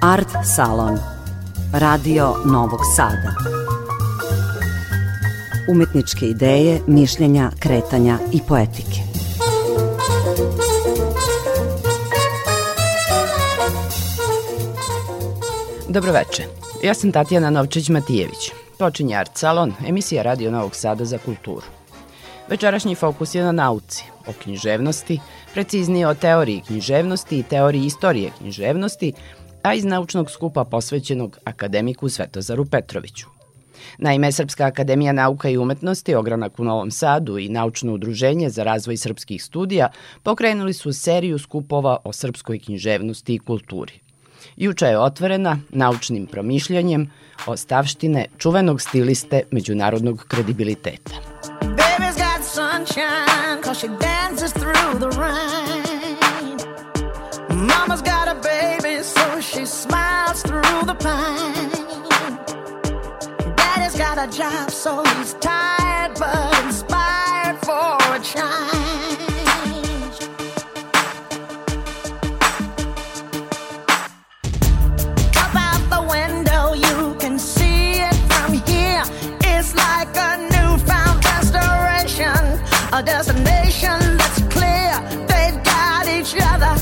Art Salon Radio Novog Sada Umetničke ideje, mišljenja, kretanja i poetike Dobroveče, ja sam Tatjana Novčić-Matijević. Počinje Art Salon, emisija Radio Novog Sada za kulturu. Večerašnji fokus je na nauci, o književnosti, preciznije o teoriji književnosti i teoriji istorije književnosti, a iz naučnog skupa posvećenog akademiku Svetozaru Petroviću. Naime, Srpska akademija nauka i umetnosti, ogranak u Novom Sadu i Naučno udruženje za razvoj srpskih studija pokrenuli su seriju skupova o srpskoj književnosti i kulturi. Juče je otvorena naučnim promišljanjem ostavštine čuvenog stiliste međunarodnog kredibiliteta. Baby's got sunshine cause she dances through the rain a job so he's tired but inspired for a change out the window, you can see it from here. It's like a newfound restoration, a destination that's clear. They've got each other,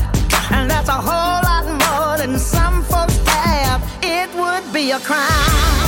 and that's a whole lot more than some folks have. It would be a crime,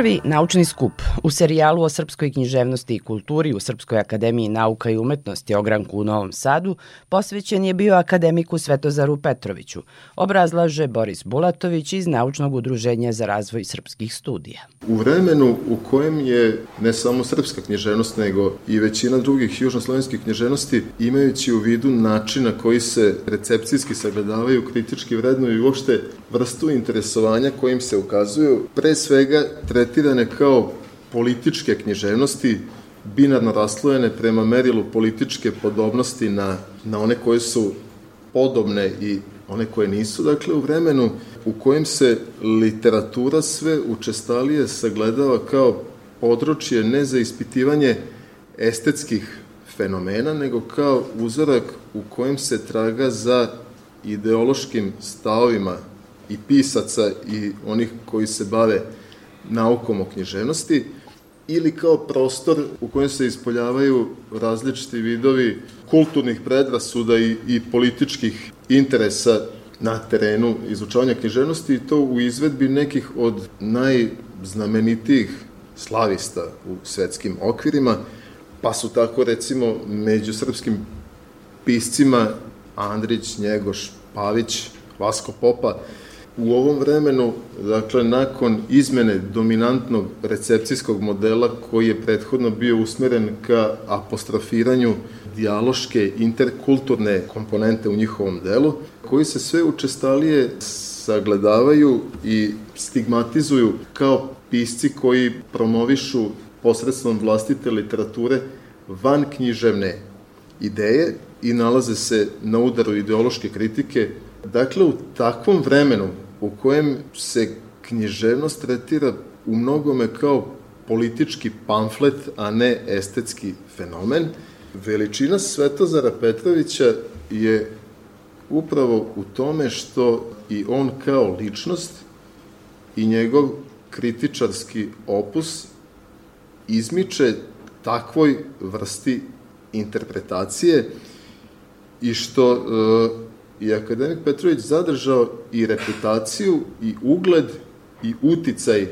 Prvi naučni skup u serijalu o srpskoj književnosti i kulturi u Srpskoj akademiji nauka i umetnosti ogranku u Novom Sadu posvećen je bio akademiku Svetozaru Petroviću, obrazlaže Boris Bulatović iz Naučnog udruženja za razvoj srpskih studija. U vremenu u kojem je ne samo srpska književnost, nego i većina drugih južnoslovenskih književnosti, imajući u vidu način na koji se recepcijski sagledavaju, kritički vrednuju i uopšte vrstu interesovanja kojim se ukazuju, pre svega tretirane kao političke književnosti, binarno raslojene prema merilu političke podobnosti na, na one koje su podobne i one koje nisu. Dakle, u vremenu u kojem se literatura sve učestalije sagledava kao područje ne za ispitivanje estetskih fenomena, nego kao uzorak u kojem se traga za ideološkim stavovima i pisaca i onih koji se bave naukom o književnosti, ili kao prostor u kojem se ispoljavaju različiti vidovi kulturnih predrasuda i, i političkih interesa na terenu izučavanja književnosti i to u izvedbi nekih od najznamenitijih slavista u svetskim okvirima, pa su tako recimo među srpskim piscima Andrić, Njegoš, Pavić, Vasko Popa, u ovom vremenu, dakle, nakon izmene dominantnog recepcijskog modela koji je prethodno bio usmeren ka apostrofiranju dijaloške interkulturne komponente u njihovom delu, koji se sve učestalije sagledavaju i stigmatizuju kao pisci koji promovišu posredstvom vlastite literature van književne ideje i nalaze se na udaru ideološke kritike. Dakle, u takvom vremenu u kojem se književnost tretira u mnogome kao politički pamflet, a ne estetski fenomen, veličina Svetozara Petrovića je upravo u tome što i on kao ličnost i njegov kritičarski opus izmiče takvoj vrsti interpretacije i što e, je akademik Petrović zadržao i reputaciju i ugled i uticaj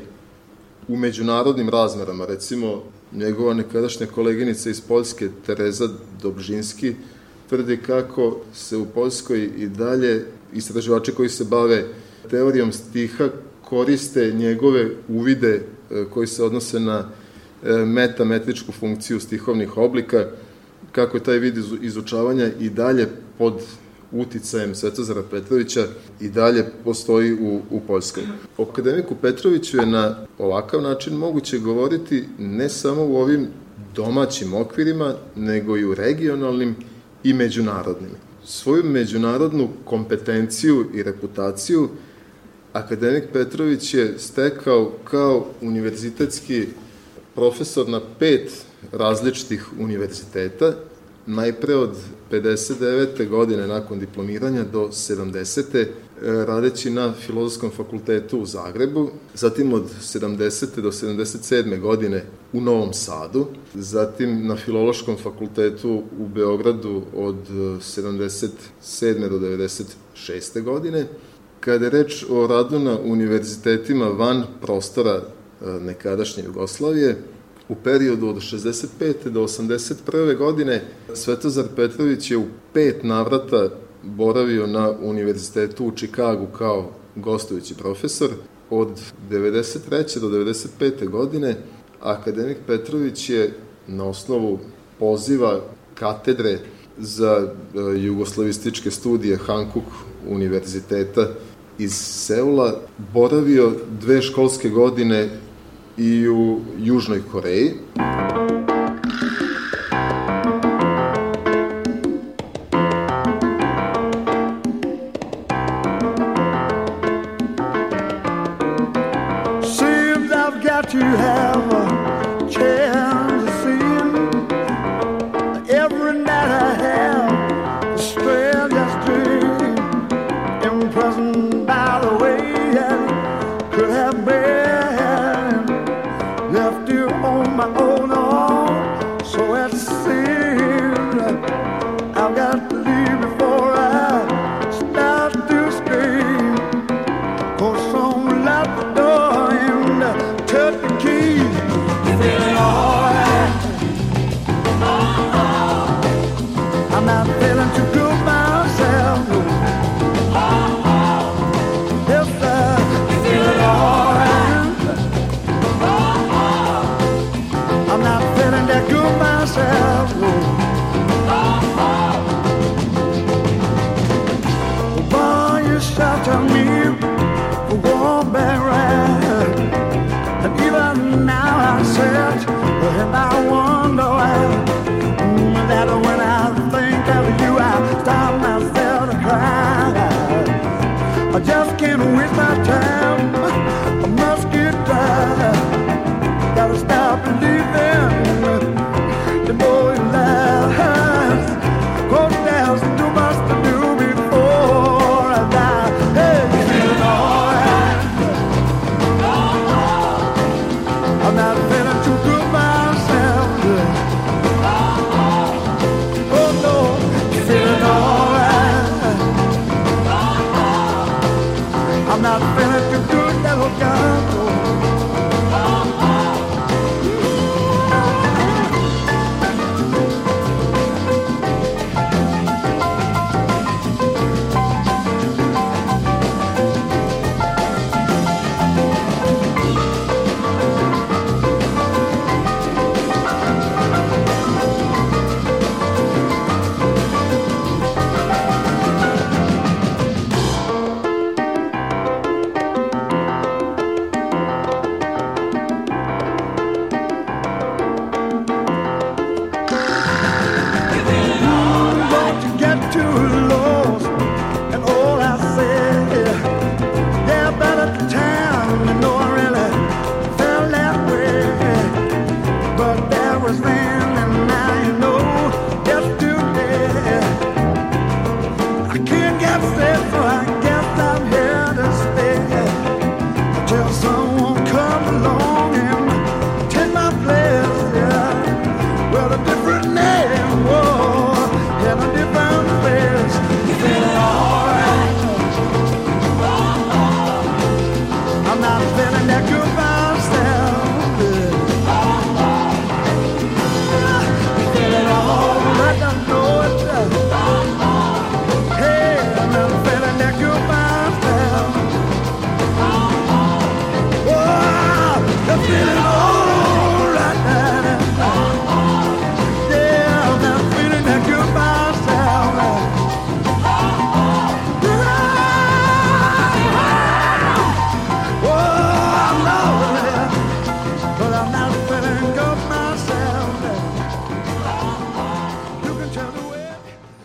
u međunarodnim razmerama. Recimo, njegova nekadašnja koleginica iz Poljske, Tereza Dobžinski, tvrdi kako se u Poljskoj i dalje istraživači koji se bave teorijom stiha koriste njegove uvide e, koji se odnose na e, metametričku funkciju stihovnih oblika, kako je taj vid izučavanja i dalje pod uticajem Svetozara Petrovića i dalje postoji u, u Poljskoj. O akademiku Petroviću je na ovakav način moguće govoriti ne samo u ovim domaćim okvirima, nego i u regionalnim i međunarodnim. Svoju međunarodnu kompetenciju i reputaciju akademik Petrović je stekao kao univerzitetski profesor na pet različitih univerziteta, najpre od 59. godine nakon diplomiranja do 70. E, radeći na Filozofskom fakultetu u Zagrebu, zatim od 70. do 77. godine u Novom Sadu, zatim na Filološkom fakultetu u Beogradu od 77. do 96. godine. Kada je reč o radu na univerzitetima van prostora e, nekadašnje Jugoslavije, U periodu od 65. do 81. godine Svetozar Petrović je u pet navrata boravio na univerzitetu u Čikagu kao gostujući profesor. Od 93. do 95. godine akademik Petrović je na osnovu poziva katedre za e, jugoslavističke studije Hankuk univerziteta iz Seula boravio dve školske godine i u Južnoj Koreji. I'm not feeling too do that old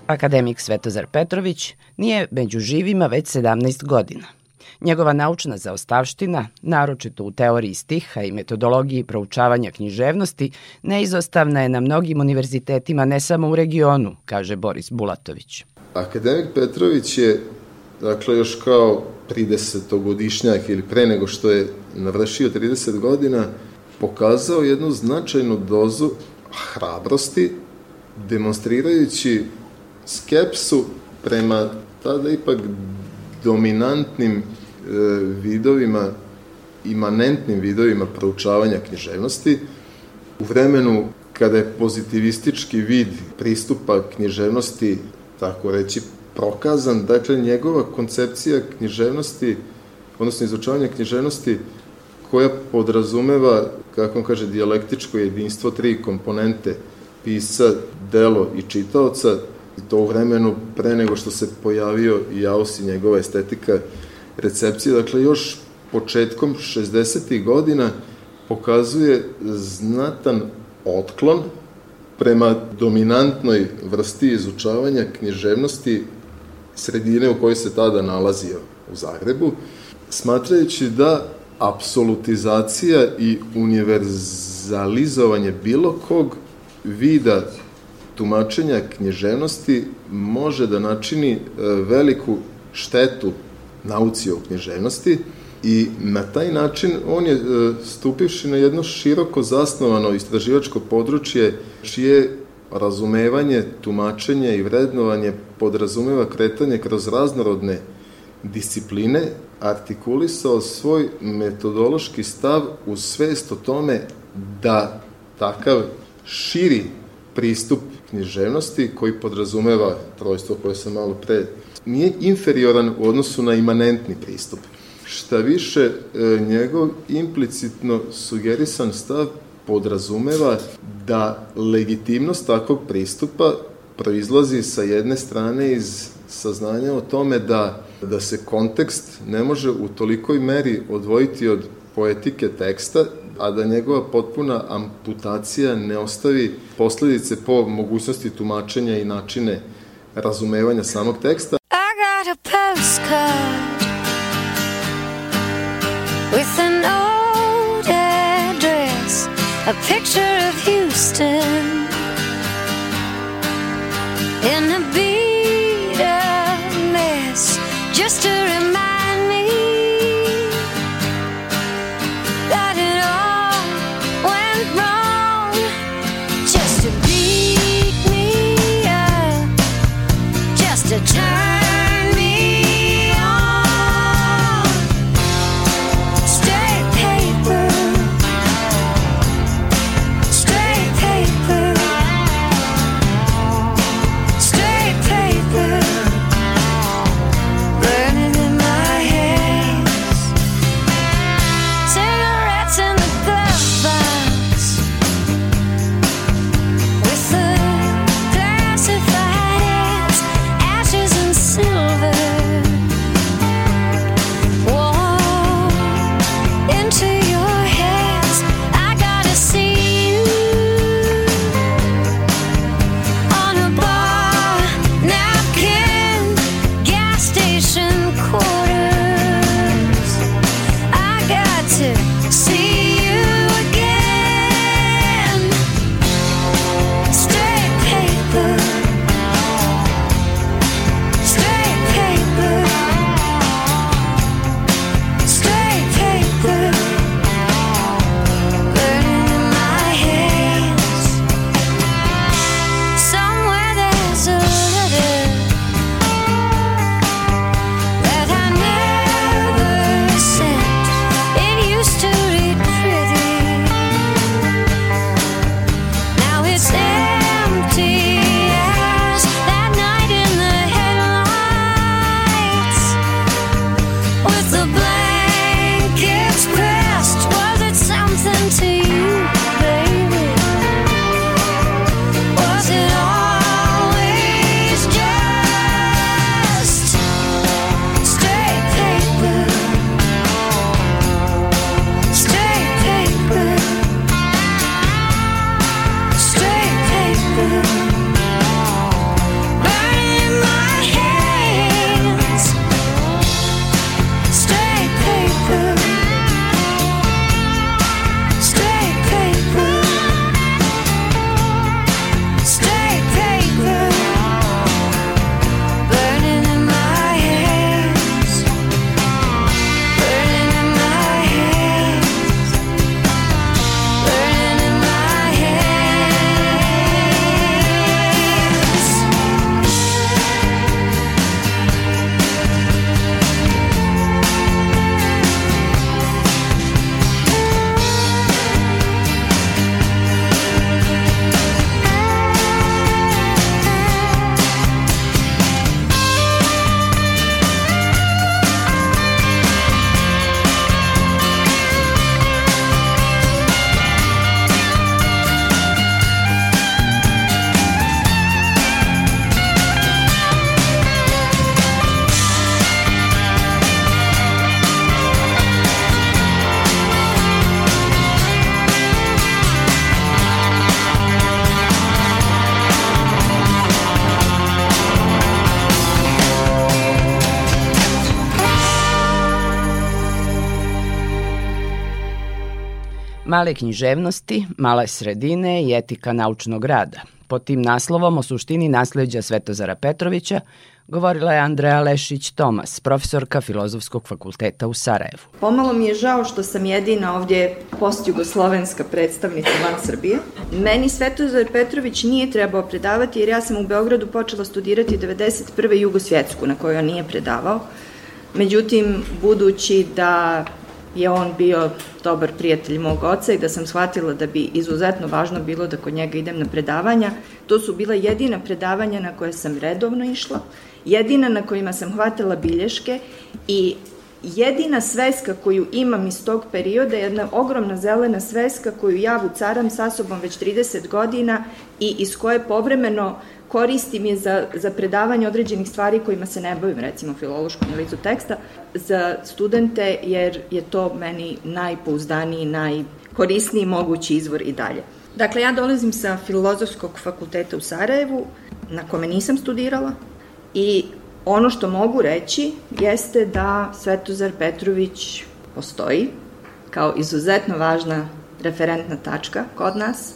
Akademik Svetozar Petrović nije među živima već 17 godina. Njegova naučna zaostavština, naročito u teoriji stiha i metodologiji proučavanja književnosti, neizostavna je na mnogim univerzitetima ne samo u regionu, kaže Boris Bulatović. Akademik Petrović je, dakle, još kao 30-godišnjak ili pre nego što je navršio 30 godina, pokazao jednu značajnu dozu hrabrosti, demonstrirajući skepsu prema tada ipak dominantnim e, vidovima, imanentnim vidovima proučavanja književnosti, u vremenu kada je pozitivistički vid pristupa književnosti, tako reći, prokazan, dakle, njegova koncepcija književnosti, odnosno izučavanja književnosti, koja podrazumeva, kako on kaže, dijalektičko jedinstvo tri komponente, pisa, delo i čitaoca, to u vremenu pre nego što se pojavio i Jaus i njegova estetika recepcije. Dakle, još početkom 60. godina pokazuje znatan otklon prema dominantnoj vrsti izučavanja književnosti sredine u kojoj se tada nalazio u Zagrebu, smatrajući da apsolutizacija i univerzalizovanje bilo kog vida tumačenja književnosti može da načini e, veliku štetu nauci o književnosti i na taj način on je e, stupivši na jedno široko zasnovano istraživačko područje čije razumevanje, tumačenje i vrednovanje podrazumeva kretanje kroz raznorodne discipline, artikulisao svoj metodološki stav u svest o tome da takav širi pristup književnosti koji podrazumeva trojstvo koje sam malo pre nije inferioran u odnosu na imanentni pristup. Šta više, e, njegov implicitno sugerisan stav podrazumeva da legitimnost takvog pristupa proizlazi sa jedne strane iz saznanja o tome da, da se kontekst ne može u tolikoj meri odvojiti od poetike teksta a da njegova potpuna amputacija ne ostavi posledice po mogućnosti tumačenja i načine razumevanja samog teksta. I got a postcard with an old address, a picture of Houston in a beat Male književnosti, male sredine i etika naučnog rada. Pod tim naslovom o suštini nasledđa Svetozara Petrovića govorila je Andreja Lešić-Tomas, profesorka Filozofskog fakulteta u Sarajevu. Pomalo mi je žao što sam jedina ovdje postjugoslovenska predstavnica van Srbije. Meni Svetozar Petrović nije trebao predavati jer ja sam u Beogradu počela studirati 91. jugosvjetsku na kojoj on nije predavao. Međutim, budući da je on bio dobar prijatelj mog oca i da sam shvatila da bi izuzetno važno bilo da kod njega idem na predavanja. To su bila jedina predavanja na koje sam redovno išla, jedina na kojima sam hvatala bilješke i jedina sveska koju imam iz tog perioda je jedna ogromna zelena sveska koju ja vucaram sa sobom već 30 godina i iz koje povremeno koristim je za, za predavanje određenih stvari kojima se ne bavim, recimo filološkom analizu teksta, za studente, jer je to meni najpouzdaniji, najkorisniji mogući izvor i dalje. Dakle, ja dolazim sa Filozofskog fakulteta u Sarajevu, na kome nisam studirala, i ono što mogu reći jeste da Svetozar Petrović postoji kao izuzetno važna referentna tačka kod nas,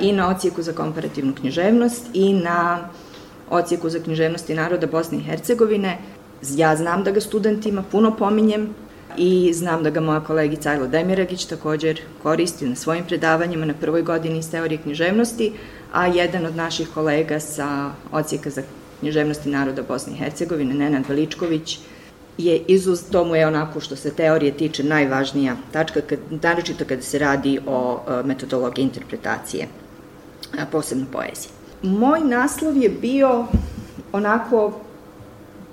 i na ocijeku za komparativnu književnost i na ocijeku za književnost i naroda Bosne i Hercegovine. Ja znam da ga studentima puno pominjem i znam da ga moja kolegica Ajlo Demiragić također koristi na svojim predavanjima na prvoj godini iz teorije književnosti, a jedan od naših kolega sa ocijeka za književnosti naroda Bosne i Hercegovine, Nenad Veličković, je izuz, to mu je onako što se teorije tiče najvažnija tačka, kad, naročito kada se radi o e, metodologiji interpretacije, posebno poezije. Moj naslov je bio onako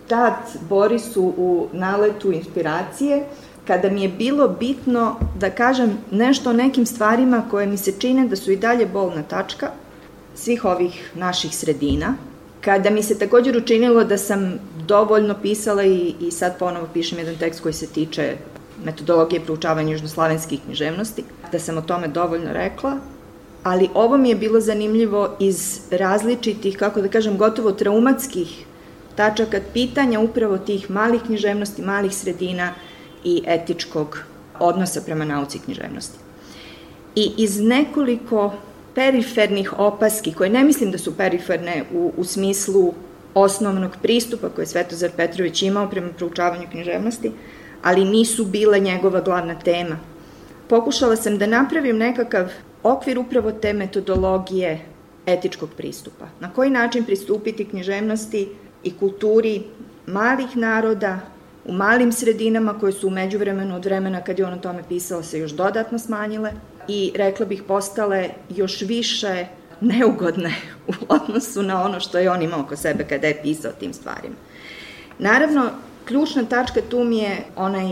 tad Borisu u naletu inspiracije, kada mi je bilo bitno da kažem nešto o nekim stvarima koje mi se čine da su i dalje bolna tačka svih ovih naših sredina, kada mi se također učinilo da sam dovoljno pisala i, i sad ponovo pišem jedan tekst koji se tiče metodologije proučavanja južnoslavenskih književnosti, da sam o tome dovoljno rekla, ali ovo mi je bilo zanimljivo iz različitih, kako da kažem, gotovo traumatskih tačaka pitanja upravo tih malih književnosti, malih sredina i etičkog odnosa prema nauci književnosti. I iz nekoliko perifernih opaski, koje ne mislim da su periferne u, u smislu osnovnog pristupa koje je Svetozar Petrović imao prema proučavanju književnosti, ali nisu bile njegova glavna tema. Pokušala sam da napravim nekakav okvir upravo te metodologije etičkog pristupa. Na koji način pristupiti književnosti i kulturi malih naroda u malim sredinama koje su umeđu vremenu od vremena kad je on o tome pisao se još dodatno smanjile i rekla bih postale još više neugodne u odnosu na ono što je on imao oko sebe kada je pisao tim stvarima. Naravno, ključna tačka tu mi je onaj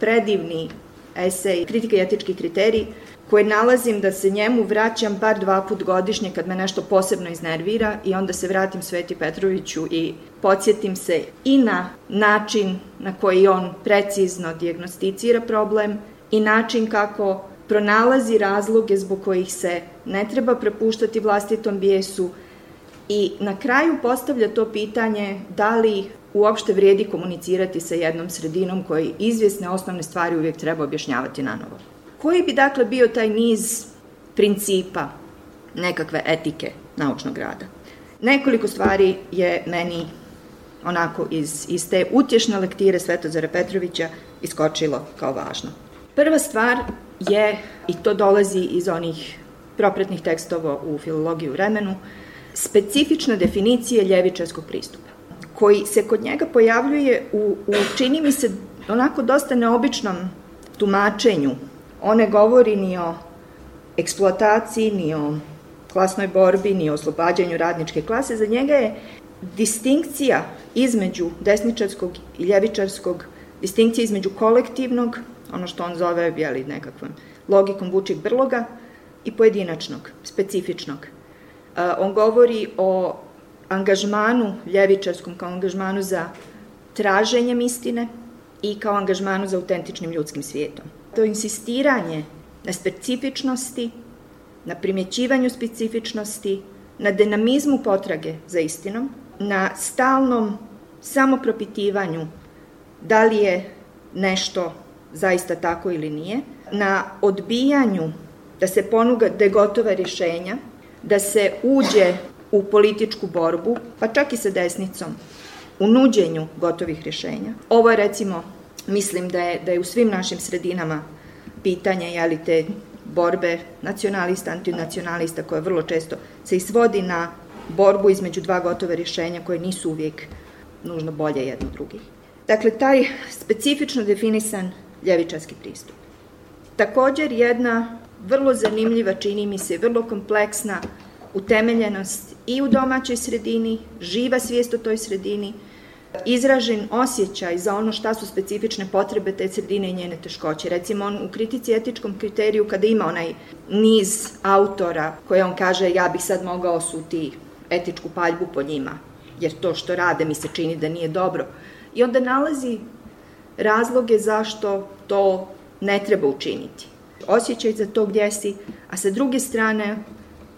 predivni esej kritika i etički kriterij koje nalazim da se njemu vraćam bar dva put godišnje kad me nešto posebno iznervira i onda se vratim Sveti Petroviću i podsjetim se i na način na koji on precizno diagnosticira problem i način kako pronalazi razloge zbog kojih se ne treba prepuštati vlastitom bijesu i na kraju postavlja to pitanje da li uopšte vrijedi komunicirati sa jednom sredinom koji izvjesne osnovne stvari uvijek treba objašnjavati na novo. Koji bi dakle bio taj niz principa nekakve etike naučnog rada? Nekoliko stvari je meni onako iz, iz te utješne lektire Svetozara Petrovića iskočilo kao važno. Prva stvar je, i to dolazi iz onih propretnih tekstova u filologiji u vremenu, specifična definicija ljevičarskog pristupa, koji se kod njega pojavljuje u, u čini mi se, onako dosta neobičnom tumačenju. One govori ni o eksploataciji, ni o klasnoj borbi, ni o oslobađanju radničke klase. Za njega je distinkcija između desničarskog i ljevičarskog, distinkcija između kolektivnog ono što on zove jeli, nekakvom logikom vučih brloga i pojedinačnog, specifičnog. Uh, on govori o angažmanu ljevičarskom kao angažmanu za traženjem istine i kao angažmanu za autentičnim ljudskim svijetom. To insistiranje na specifičnosti, na primjećivanju specifičnosti, na dinamizmu potrage za istinom, na stalnom samopropitivanju da li je nešto zaista tako ili nije, na odbijanju da se ponude gotova rješenja, da se uđe u političku borbu, pa čak i sa desnicom, u nuđenju gotovih rješenja. Ovo je recimo, mislim da je, da je u svim našim sredinama pitanje, jeli te borbe nacionalista, antinacionalista, koje vrlo često se isvodi na borbu između dva gotove rješenja koje nisu uvijek nužno bolje jedno drugih. Dakle, taj specifično definisan ljevičarski pristup. Također jedna vrlo zanimljiva, čini mi se, vrlo kompleksna utemeljenost i u domaćoj sredini, živa svijest o toj sredini, izražen osjećaj za ono šta su specifične potrebe te sredine i njene teškoće. Recimo, on u kritici etičkom kriteriju, kada ima onaj niz autora koje on kaže ja bih sad mogao suti etičku paljbu po njima, jer to što rade mi se čini da nije dobro. I onda nalazi razloge zašto to ne treba učiniti. Osjećaj za to gdje si, a sa druge strane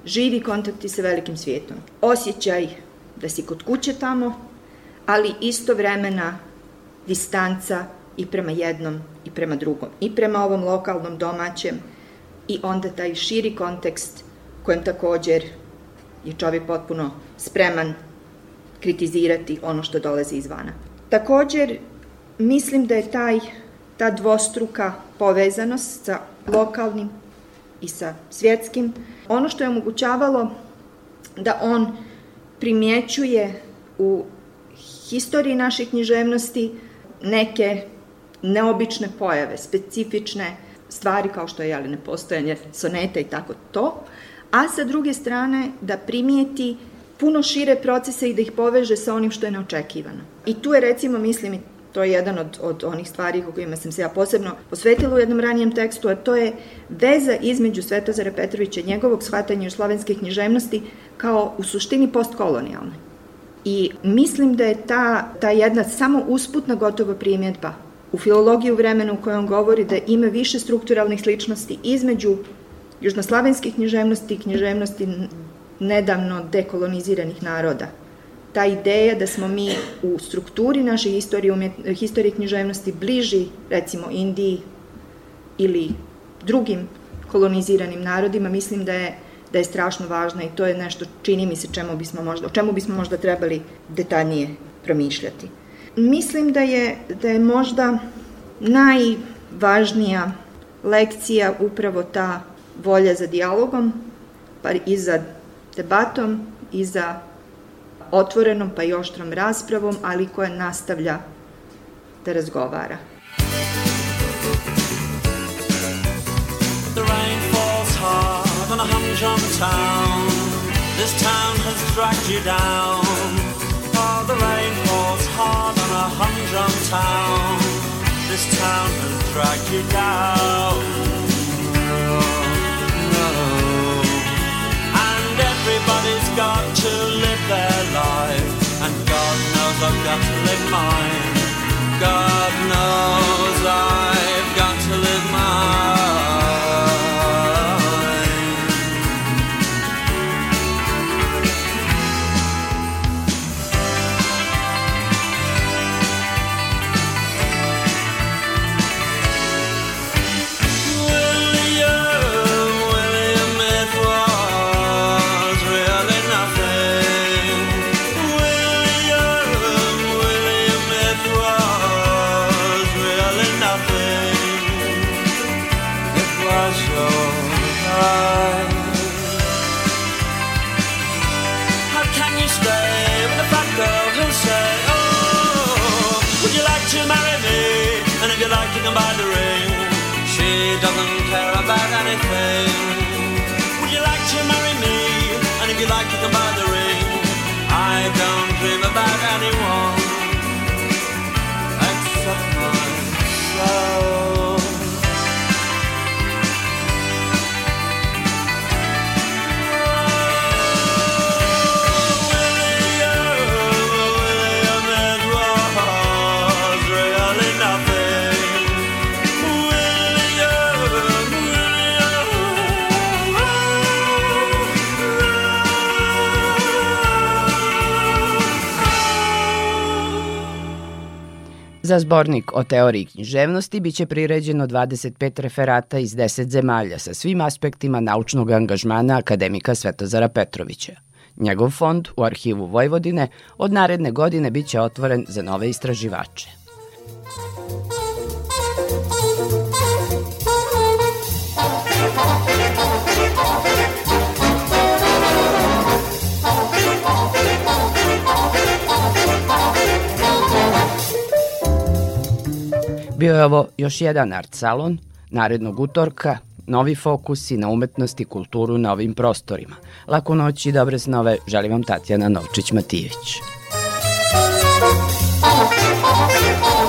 živi kontakti sa velikim svijetom. Osjećaj da si kod kuće tamo, ali istovremena distanca i prema jednom i prema drugom. I prema ovom lokalnom domaćem i onda taj širi kontekst kojem također je čovjek potpuno spreman kritizirati ono što dolazi izvana. Također, mislim da je taj, ta dvostruka povezanost sa lokalnim i sa svjetskim, ono što je omogućavalo da on primjećuje u historiji naših književnosti neke neobične pojave, specifične stvari kao što je jeli, nepostojanje soneta i tako to, a sa druge strane da primijeti puno šire procese i da ih poveže sa onim što je neočekivano. I tu je recimo, mislim, to je jedan od, od onih stvari o kojima sam se ja posebno posvetila u jednom ranijem tekstu, a to je veza između Svetozara Petrovića i njegovog shvatanja slovenske književnosti kao u suštini postkolonijalne. I mislim da je ta, ta jedna samo usputna gotova primjedba u filologiji u vremenu u on govori da ima više strukturalnih sličnosti između južnoslavenskih književnosti i književnosti nedavno dekoloniziranih naroda. Ta ideja da smo mi u strukturi naše historije, umjet, historije književnosti bliži, recimo, Indiji ili drugim koloniziranim narodima, mislim da je da je strašno važna i to je nešto, čini mi se, čemu bismo možda, o čemu bismo možda trebali detaljnije promišljati. Mislim da je, da je možda najvažnija lekcija upravo ta volja za dijalogom, pa i za debatom, i za otvorenom pa i oštrom raspravom, ali koja nastavlja da razgovara. The rain falls hard on a humdrum town. This town has dragged you down. Oh, the rain falls hard on a humdrum town This town has dragged you down. Everybody's got to live knows I've got to live mine. God knows I've Za zbornik o teoriji književnosti biće priređeno 25 referata iz 10 zemalja sa svim aspektima naučnog angažmana akademika Svetozara Petrovića. Njegov fond u arhivu Vojvodine od naredne godine biće otvoren za nove istraživače. Bio je ovo još jedan art salon, narednog utorka, novi fokus i na umetnost i kulturu na ovim prostorima. Lako noć i dobre snove, želim vam Tatjana Novčić-Matijević. Thank you.